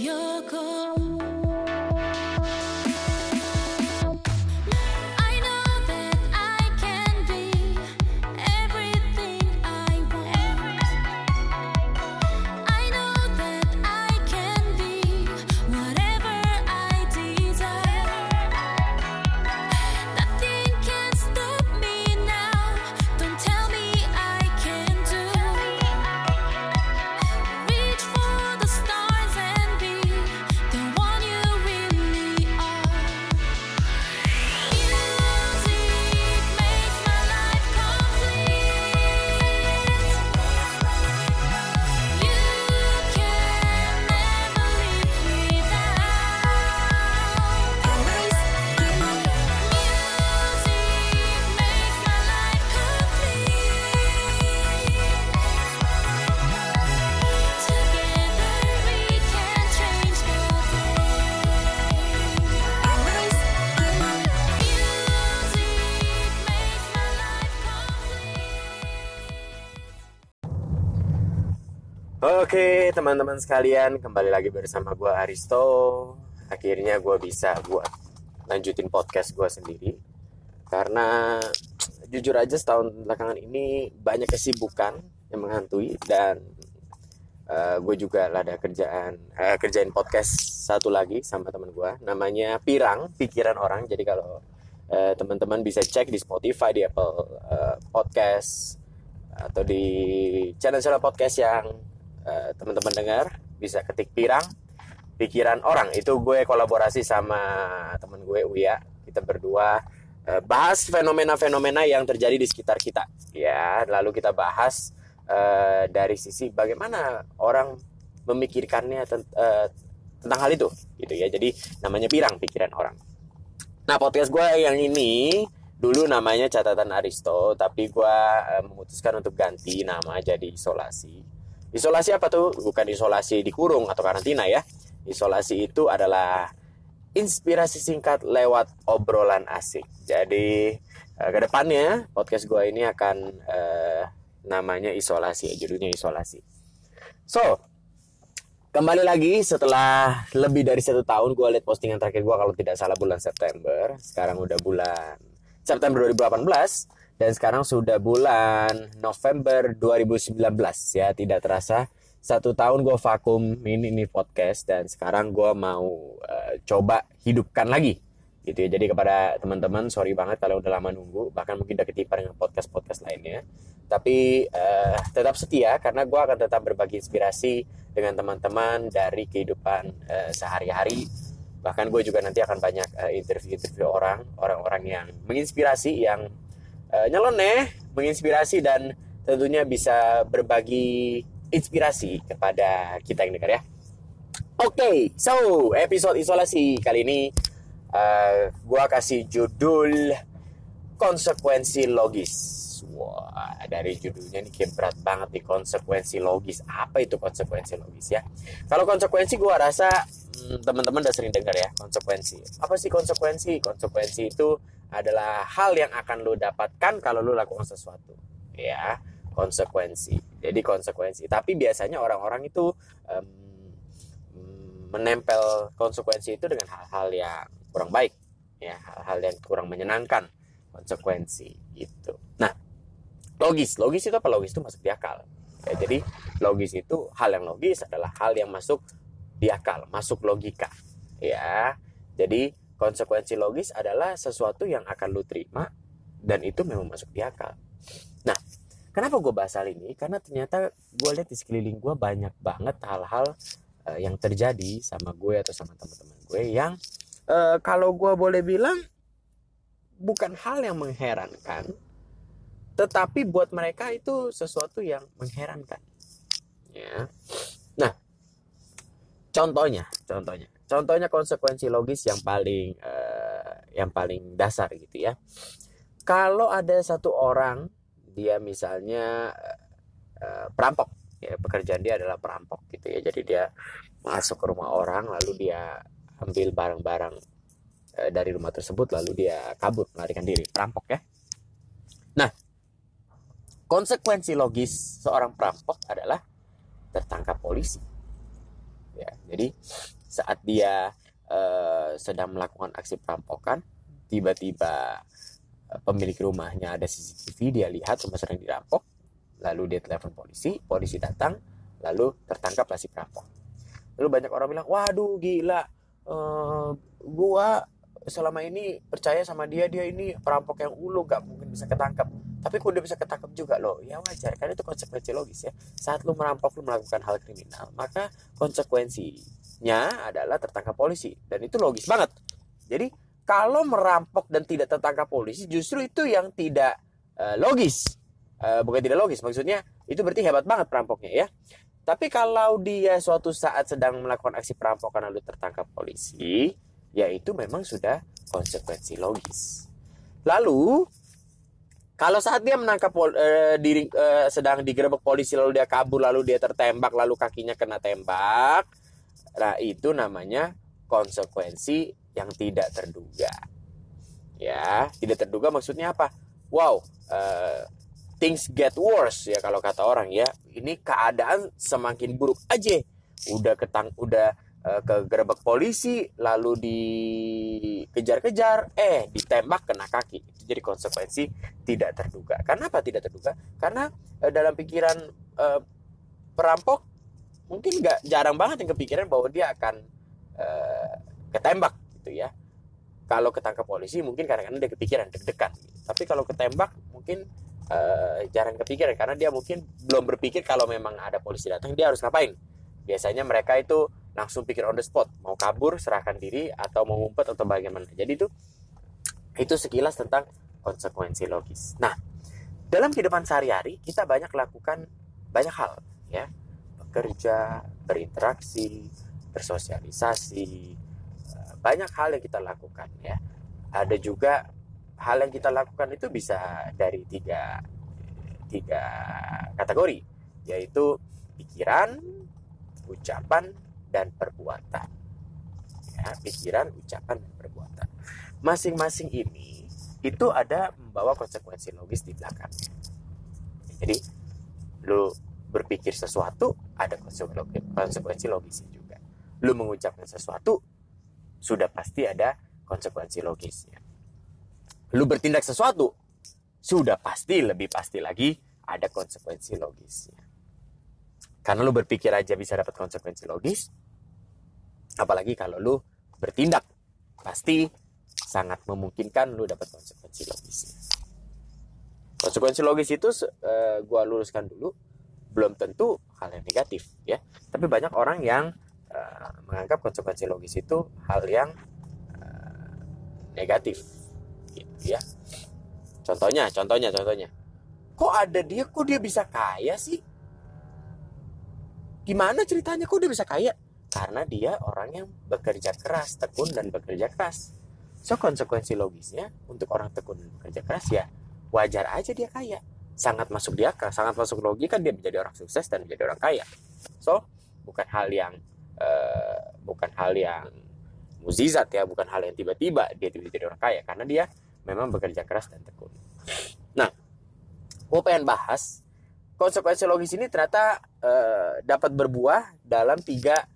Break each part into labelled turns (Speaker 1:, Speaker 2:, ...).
Speaker 1: You're gone.
Speaker 2: Oke teman-teman sekalian kembali lagi bersama gue Aristo. Akhirnya gue bisa buat lanjutin podcast gue sendiri. Karena jujur aja setahun belakangan ini banyak kesibukan yang menghantui Dan gue juga ada kerjaan eh, kerjain podcast satu lagi sama teman gue Namanya Pirang, Pikiran Orang. Jadi kalau eh, teman-teman bisa cek di Spotify, di Apple eh, Podcast Atau di channel-channel podcast yang eh, teman-teman dengar bisa ketik pirang pikiran orang. Itu gue kolaborasi sama temen gue Uya. Kita berdua eh, bahas fenomena-fenomena yang terjadi di sekitar kita. Ya lalu kita bahas eh, dari sisi bagaimana orang memikirkannya tent- eh, tentang hal itu gitu ya. Jadi namanya pirang pikiran orang. Nah podcast gue yang ini dulu namanya catatan Aristo tapi gue memutuskan untuk ganti nama jadi isolasi Isolasi apa tuh? Bukan isolasi dikurung atau karantina ya. Isolasi itu adalah inspirasi singkat lewat obrolan asik. Jadi eh, ke depannya podcast gue ini akan eh, namanya isolasi, ya, judulnya isolasi. So, kembali lagi setelah lebih dari satu tahun gue lihat postingan terakhir gue kalau tidak salah bulan September. Sekarang udah bulan September 2018 dan sekarang sudah bulan November 2019 ya. Tidak terasa satu tahun gue vakum ini nih podcast dan sekarang gue mau eh, coba hidupkan lagi. Gitu ya. Jadi kepada teman-teman sorry banget kalau udah lama nunggu. Bahkan mungkin udah ketipan dengan podcast podcast lainnya. Tapi eh, tetap setia karena gue akan tetap berbagi inspirasi dengan teman-teman dari kehidupan eh, sehari-hari. Bahkan gue juga nanti akan banyak eh, interview-interview orang orang-orang yang menginspirasi yang eh, nyeleneh menginspirasi dan tentunya bisa berbagi inspirasi kepada kita yang dengar ya Oke, so episode isolasi kali ini eh, gua kasih judul konsekuensi logis. Wah, dari judulnya nih kayak berat banget nih konsekuensi logis. Apa itu konsekuensi logis ya? Kalau konsekuensi gua rasa hmm, teman-teman udah sering dengar ya konsekuensi. Apa sih konsekuensi? Konsekuensi itu adalah hal yang akan lo dapatkan kalau lo lakukan sesuatu. Ya, konsekuensi. Jadi konsekuensi. Tapi biasanya orang-orang itu mm, menempel konsekuensi itu dengan hal-hal yang kurang baik. Ya hal-hal yang kurang menyenangkan. Konsekuensi gitu. Nah logis. Logis itu apa? Logis itu masuk di akal. Ya, jadi logis itu hal yang logis adalah hal yang masuk di akal. Masuk logika. Ya jadi konsekuensi logis adalah sesuatu yang akan lu terima dan itu memang masuk di akal. Nah kenapa gue bahas hal ini? Karena ternyata gue lihat di sekeliling gue banyak banget hal-hal eh, yang terjadi sama gue atau sama teman-teman gue yang eh, kalau gue boleh bilang bukan hal yang mengherankan tetapi buat mereka itu sesuatu yang mengherankan ya. Nah contohnya contohnya contohnya konsekuensi logis yang paling eh, yang paling dasar gitu ya. Kalau ada satu orang dia misalnya eh, perampok ya pekerjaan dia adalah perampok gitu ya. Jadi dia masuk ke rumah orang lalu dia ambil barang-barang eh, dari rumah tersebut lalu dia kabur melarikan diri perampok ya. Nah konsekuensi logis seorang perampok adalah tertangkap polisi. Ya jadi saat dia eh, sedang melakukan aksi perampokan tiba-tiba eh, pemilik rumahnya ada CCTV dia lihat rumah sedang dirampok lalu dia telepon polisi polisi datang lalu tertangkaplah si perampok. Lalu banyak orang bilang waduh gila eh, gua selama ini percaya sama dia dia ini perampok yang ulu gak mungkin bisa ketangkap tapi kok dia bisa ketangkap juga loh. Ya wajar karena itu konsekuensi logis ya. Saat lu merampok lu melakukan hal kriminal maka konsekuensinya adalah tertangkap polisi. Dan itu logis banget. Jadi kalau merampok dan tidak tertangkap polisi justru itu yang tidak eh, logis. Eh, bukan tidak logis maksudnya itu berarti hebat banget perampoknya ya. Tapi kalau dia suatu saat sedang melakukan aksi perampokan lalu tertangkap polisi ya itu memang sudah konsekuensi logis. Lalu kalau saat dia menangkap pol- eh, diri eh, sedang digerebek polisi lalu dia kabur lalu dia tertembak lalu kakinya kena tembak nah itu namanya konsekuensi yang tidak terduga. Ya tidak terduga maksudnya apa? Wow eh, things get worse ya kalau kata orang ya. Ini keadaan semakin buruk aja. Udah ketang udah ke gerbek polisi lalu dikejar-kejar eh ditembak kena kaki. Jadi konsekuensi tidak terduga. Kenapa tidak terduga? Karena eh, dalam pikiran eh, perampok mungkin nggak jarang banget yang kepikiran bahwa dia akan eh, ketembak gitu ya. Kalau ketangkap polisi mungkin kadang-kadang dia kepikiran deg-degan. Tapi kalau ketembak mungkin eh, jarang kepikiran. Karena dia mungkin belum berpikir kalau memang ada polisi datang dia harus ngapain? Biasanya mereka itu langsung pikir on the spot. Mau kabur serahkan diri atau mau ngumpet atau bagaimana. Jadi itu itu sekilas tentang konsekuensi logis. Nah dalam kehidupan sehari-hari kita banyak lakukan banyak hal ya. Bekerja berinteraksi bersosialisasi eh, banyak hal yang kita lakukan ya. Ada juga hal yang kita lakukan itu bisa dari tiga tiga kategori yaitu pikiran ucapan dan perbuatan. Ya pikiran ucapan dan perbuatan. Masing-masing ini itu ada membawa konsekuensi logis di belakangnya. Jadi lu berpikir sesuatu ada konsekuensi logisnya juga. Lu mengucapkan sesuatu sudah pasti ada konsekuensi logisnya. Lu bertindak sesuatu sudah pasti lebih pasti lagi ada konsekuensi logisnya. Karena lu berpikir aja bisa dapat konsekuensi logis apalagi kalau lu bertindak. Pasti sangat memungkinkan lu dapat konsekuensi logisnya konsekuensi logis itu eh, gua luruskan dulu belum tentu hal yang negatif ya. Tapi banyak orang yang eh, menganggap konsekuensi logis itu hal yang eh, negatif gitu ya. Contohnya contohnya contohnya. Kok ada dia kok dia bisa kaya sih? Gimana ceritanya kok dia bisa kaya karena dia orang yang bekerja keras tekun dan bekerja keras. So konsekuensi logisnya untuk orang tekun dan bekerja keras ya wajar aja dia kaya. Sangat masuk di akal sangat masuk logika dia menjadi orang sukses dan menjadi orang kaya. So bukan hal yang eh, bukan hal yang muzizat ya bukan hal yang tiba-tiba dia tiba-tiba jadi orang kaya. Karena dia memang bekerja keras dan tekun. Nah gue pengen bahas konsekuensi logis ini ternyata eh, dapat berbuah dalam tiga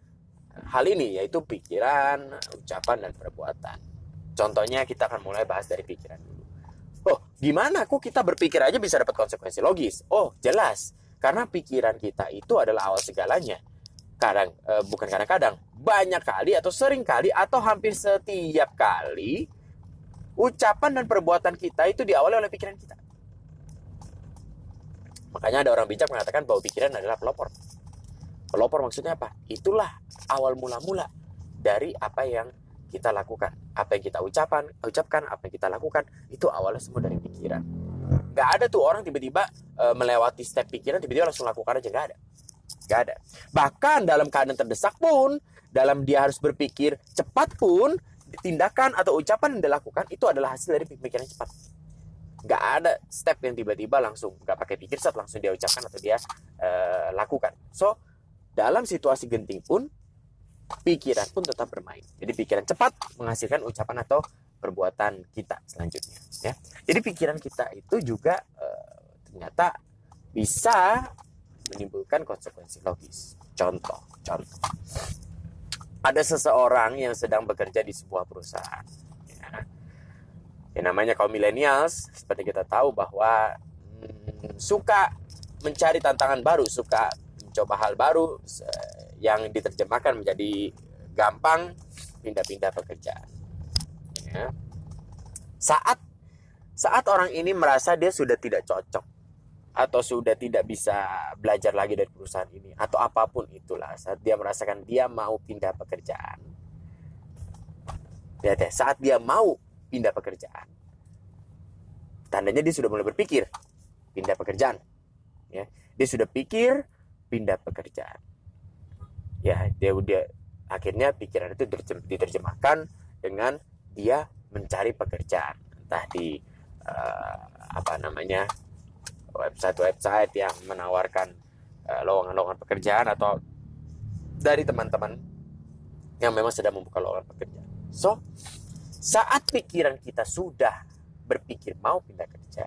Speaker 2: hal ini yaitu pikiran, ucapan dan perbuatan. Contohnya kita akan mulai bahas dari pikiran dulu. Oh, gimana kok kita berpikir aja bisa dapat konsekuensi logis? Oh, jelas. Karena pikiran kita itu adalah awal segalanya. Kadang eh, bukan kadang-kadang, banyak kali atau sering kali atau hampir setiap kali ucapan dan perbuatan kita itu diawali oleh pikiran kita. Makanya ada orang bijak mengatakan bahwa pikiran adalah pelopor. Pelopor maksudnya apa? Itulah awal mula-mula dari apa yang kita lakukan. Apa yang kita ucapan, ucapkan, apa yang kita lakukan, itu awalnya semua dari pikiran. Gak ada tuh orang tiba-tiba e, melewati step pikiran, tiba-tiba langsung lakukan aja. Gak ada. Gak ada. Bahkan dalam keadaan terdesak pun, dalam dia harus berpikir cepat pun, tindakan atau ucapan yang dilakukan itu adalah hasil dari pikiran cepat nggak ada step yang tiba-tiba langsung nggak pakai pikir saat langsung dia ucapkan atau dia eh, lakukan. So dalam situasi genting pun pikiran pun tetap bermain. Jadi pikiran cepat menghasilkan ucapan atau perbuatan kita selanjutnya. Ya. Jadi pikiran kita itu juga eh, ternyata bisa menimbulkan konsekuensi logis. Contoh, contoh. ada seseorang yang sedang bekerja di sebuah perusahaan. Ya. Yang namanya kaum millennials, seperti kita tahu bahwa hmm, suka mencari tantangan baru, suka mencoba hal baru se- yang diterjemahkan menjadi gampang pindah-pindah pekerjaan. Ya. Saat saat orang ini merasa dia sudah tidak cocok atau sudah tidak bisa belajar lagi dari perusahaan ini atau apa pun itulah saat dia merasakan dia mau pindah pekerjaan lihat ya saat dia mau pindah pekerjaan tandanya dia sudah mulai berpikir pindah pekerjaan ya dia sudah pikir pindah pekerjaan ya dia udah akhirnya pikiran itu diterjem- diterjemahkan dengan dia mencari pekerjaan entah di eh, apa namanya website-website yang menawarkan eh, lowongan-lowongan pekerjaan atau dari teman-teman yang memang sedang membuka lowongan pekerjaan. So, saat pikiran kita sudah berpikir mau pindah kerja,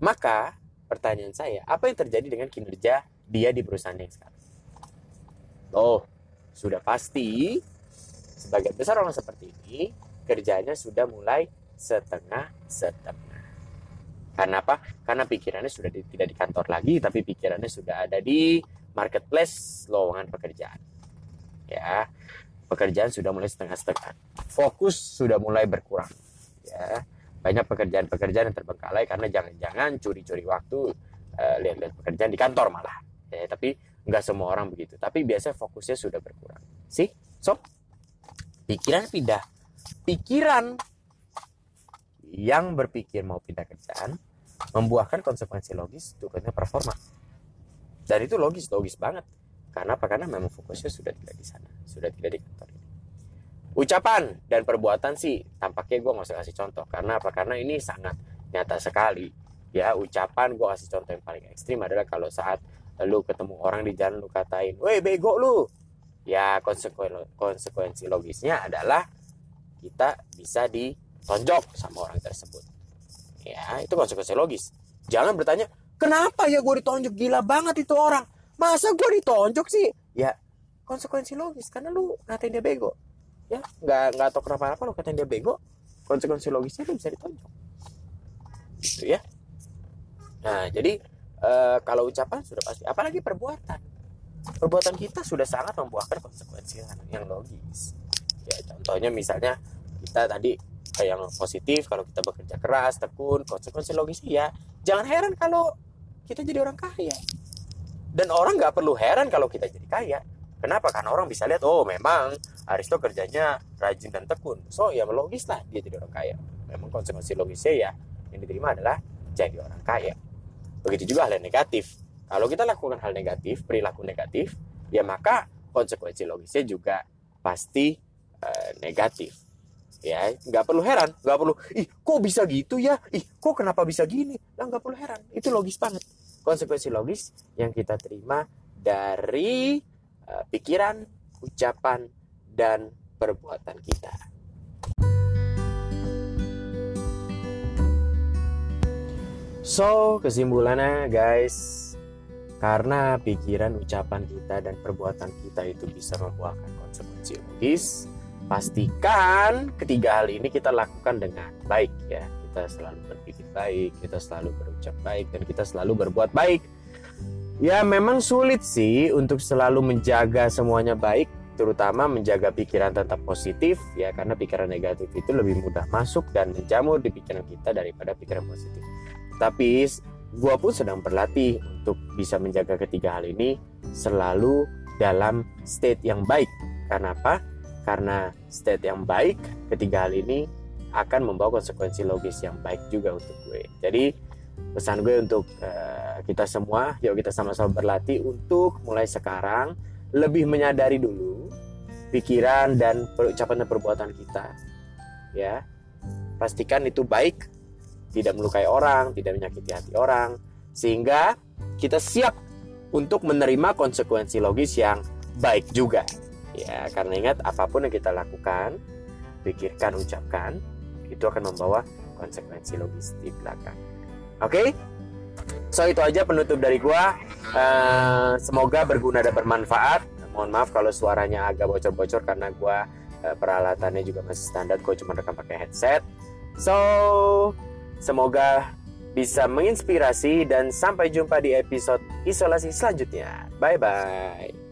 Speaker 2: maka pertanyaan saya, apa yang terjadi dengan kinerja dia di perusahaan yang sekarang? Oh, sudah pasti sebagian besar orang seperti ini kerjanya sudah mulai setengah-setengah. Karena apa? Karena pikirannya sudah di- tidak di kantor lagi, tapi pikirannya sudah ada di marketplace lowongan pekerjaan. Ya, pekerjaan sudah mulai setengah-setengah. Fokus sudah mulai berkurang. Ya, banyak pekerjaan-pekerjaan yang terbengkalai karena jangan-jangan curi-curi waktu eh, lihat-lihat pekerjaan di kantor malah. Ya, tapi nggak semua orang begitu. Tapi biasanya fokusnya sudah berkurang. Sih, so pikiran pindah. Pikiran yang berpikir mau pindah kerjaan membuahkan konsekuensi logis turunnya performa. Dan itu logis, logis banget. Karena apa? Karena memang fokusnya sudah tidak di sana, sudah tidak di kantor ini. Ucapan dan perbuatan sih tampaknya gue nggak usah kasih contoh. Karena apa? Karena ini sangat nyata sekali. Ya ucapan gue kasih contoh yang paling ekstrim adalah kalau saat lu ketemu orang di jalan lu katain, weh bego lu. Ya konsekuen- konsekuensi logisnya adalah kita bisa ditonjok sama orang tersebut. Ya, itu konsekuensi logis. Jangan bertanya, kenapa ya gue ditonjok gila banget itu orang? Masa gue ditonjok sih? Ya, konsekuensi logis karena lu ngatain dia bego. Ya, nggak nggak tahu kenapa-napa lu ngatain dia bego. Konsekuensi logisnya lu bisa ditonjok. Gitu ya. Nah, jadi eh, kalau ucapan sudah pasti, apalagi perbuatan. Perbuatan kita sudah sangat membuahkan konsekuensi yang, logis. Ya, contohnya misalnya kita tadi kayak yang positif kalau kita bekerja keras tekun konsekuensi logisnya ya jangan heran kalau kita jadi orang kaya. Dan orang nggak perlu heran kalau kita jadi kaya. Kenapa? Karena orang bisa lihat oh memang Aristo kerjanya rajin dan tekun. So ya logis lah dia jadi orang kaya. Memang konsekuensi logisnya ya yang diterima adalah jadi orang kaya begitu juga hal yang negatif. Kalau kita lakukan hal negatif perilaku negatif ya maka konsekuensi logisnya juga pasti eh, negatif. Ya nggak perlu heran nggak perlu ih kok bisa gitu ya? Ih kok kenapa bisa gini? Lah nggak perlu heran itu logis banget. Konsekuensi logis yang kita terima dari eh, pikiran ucapan dan perbuatan kita so kesimpulannya guys karena pikiran ucapan kita dan perbuatan kita itu bisa membuahkan konsekuensi logis pastikan ketiga hal ini kita lakukan dengan baik ya. Kita selalu berpikir baik kita selalu berucap baik dan kita selalu berbuat baik. Ya memang sulit sih untuk selalu menjaga semuanya baik terutama menjaga pikiran tetap positif ya karena pikiran negatif itu lebih mudah masuk dan menjamur di pikiran kita daripada pikiran positif tapi gua pun sedang berlatih untuk bisa menjaga ketiga hal ini selalu dalam state yang baik. Karena apa? Karena state yang baik ketiga hal ini akan membawa konsekuensi logis yang baik juga untuk gue. Jadi pesan gue untuk eh, kita semua yuk kita sama-sama berlatih untuk mulai sekarang lebih menyadari dulu pikiran dan ucapan dan perbuatan kita. Ya pastikan itu baik tidak melukai orang tidak menyakiti hati orang sehingga kita siap untuk menerima konsekuensi logis yang baik juga. Ya karena ingat apa pun yang kita lakukan pikirkan ucapkan itu akan membawa konsekuensi logis di belakang. Oke? So itu aja penutup dari gua. Eh, semoga berguna dan bermanfaat. Mohon maaf kalau suaranya agak bocor-bocor karena gue eh, peralatannya juga masih standar. Gue cuma rekam pakai headset. So semoga bisa menginspirasi dan sampai jumpa di episode isolasi selanjutnya. Bye bye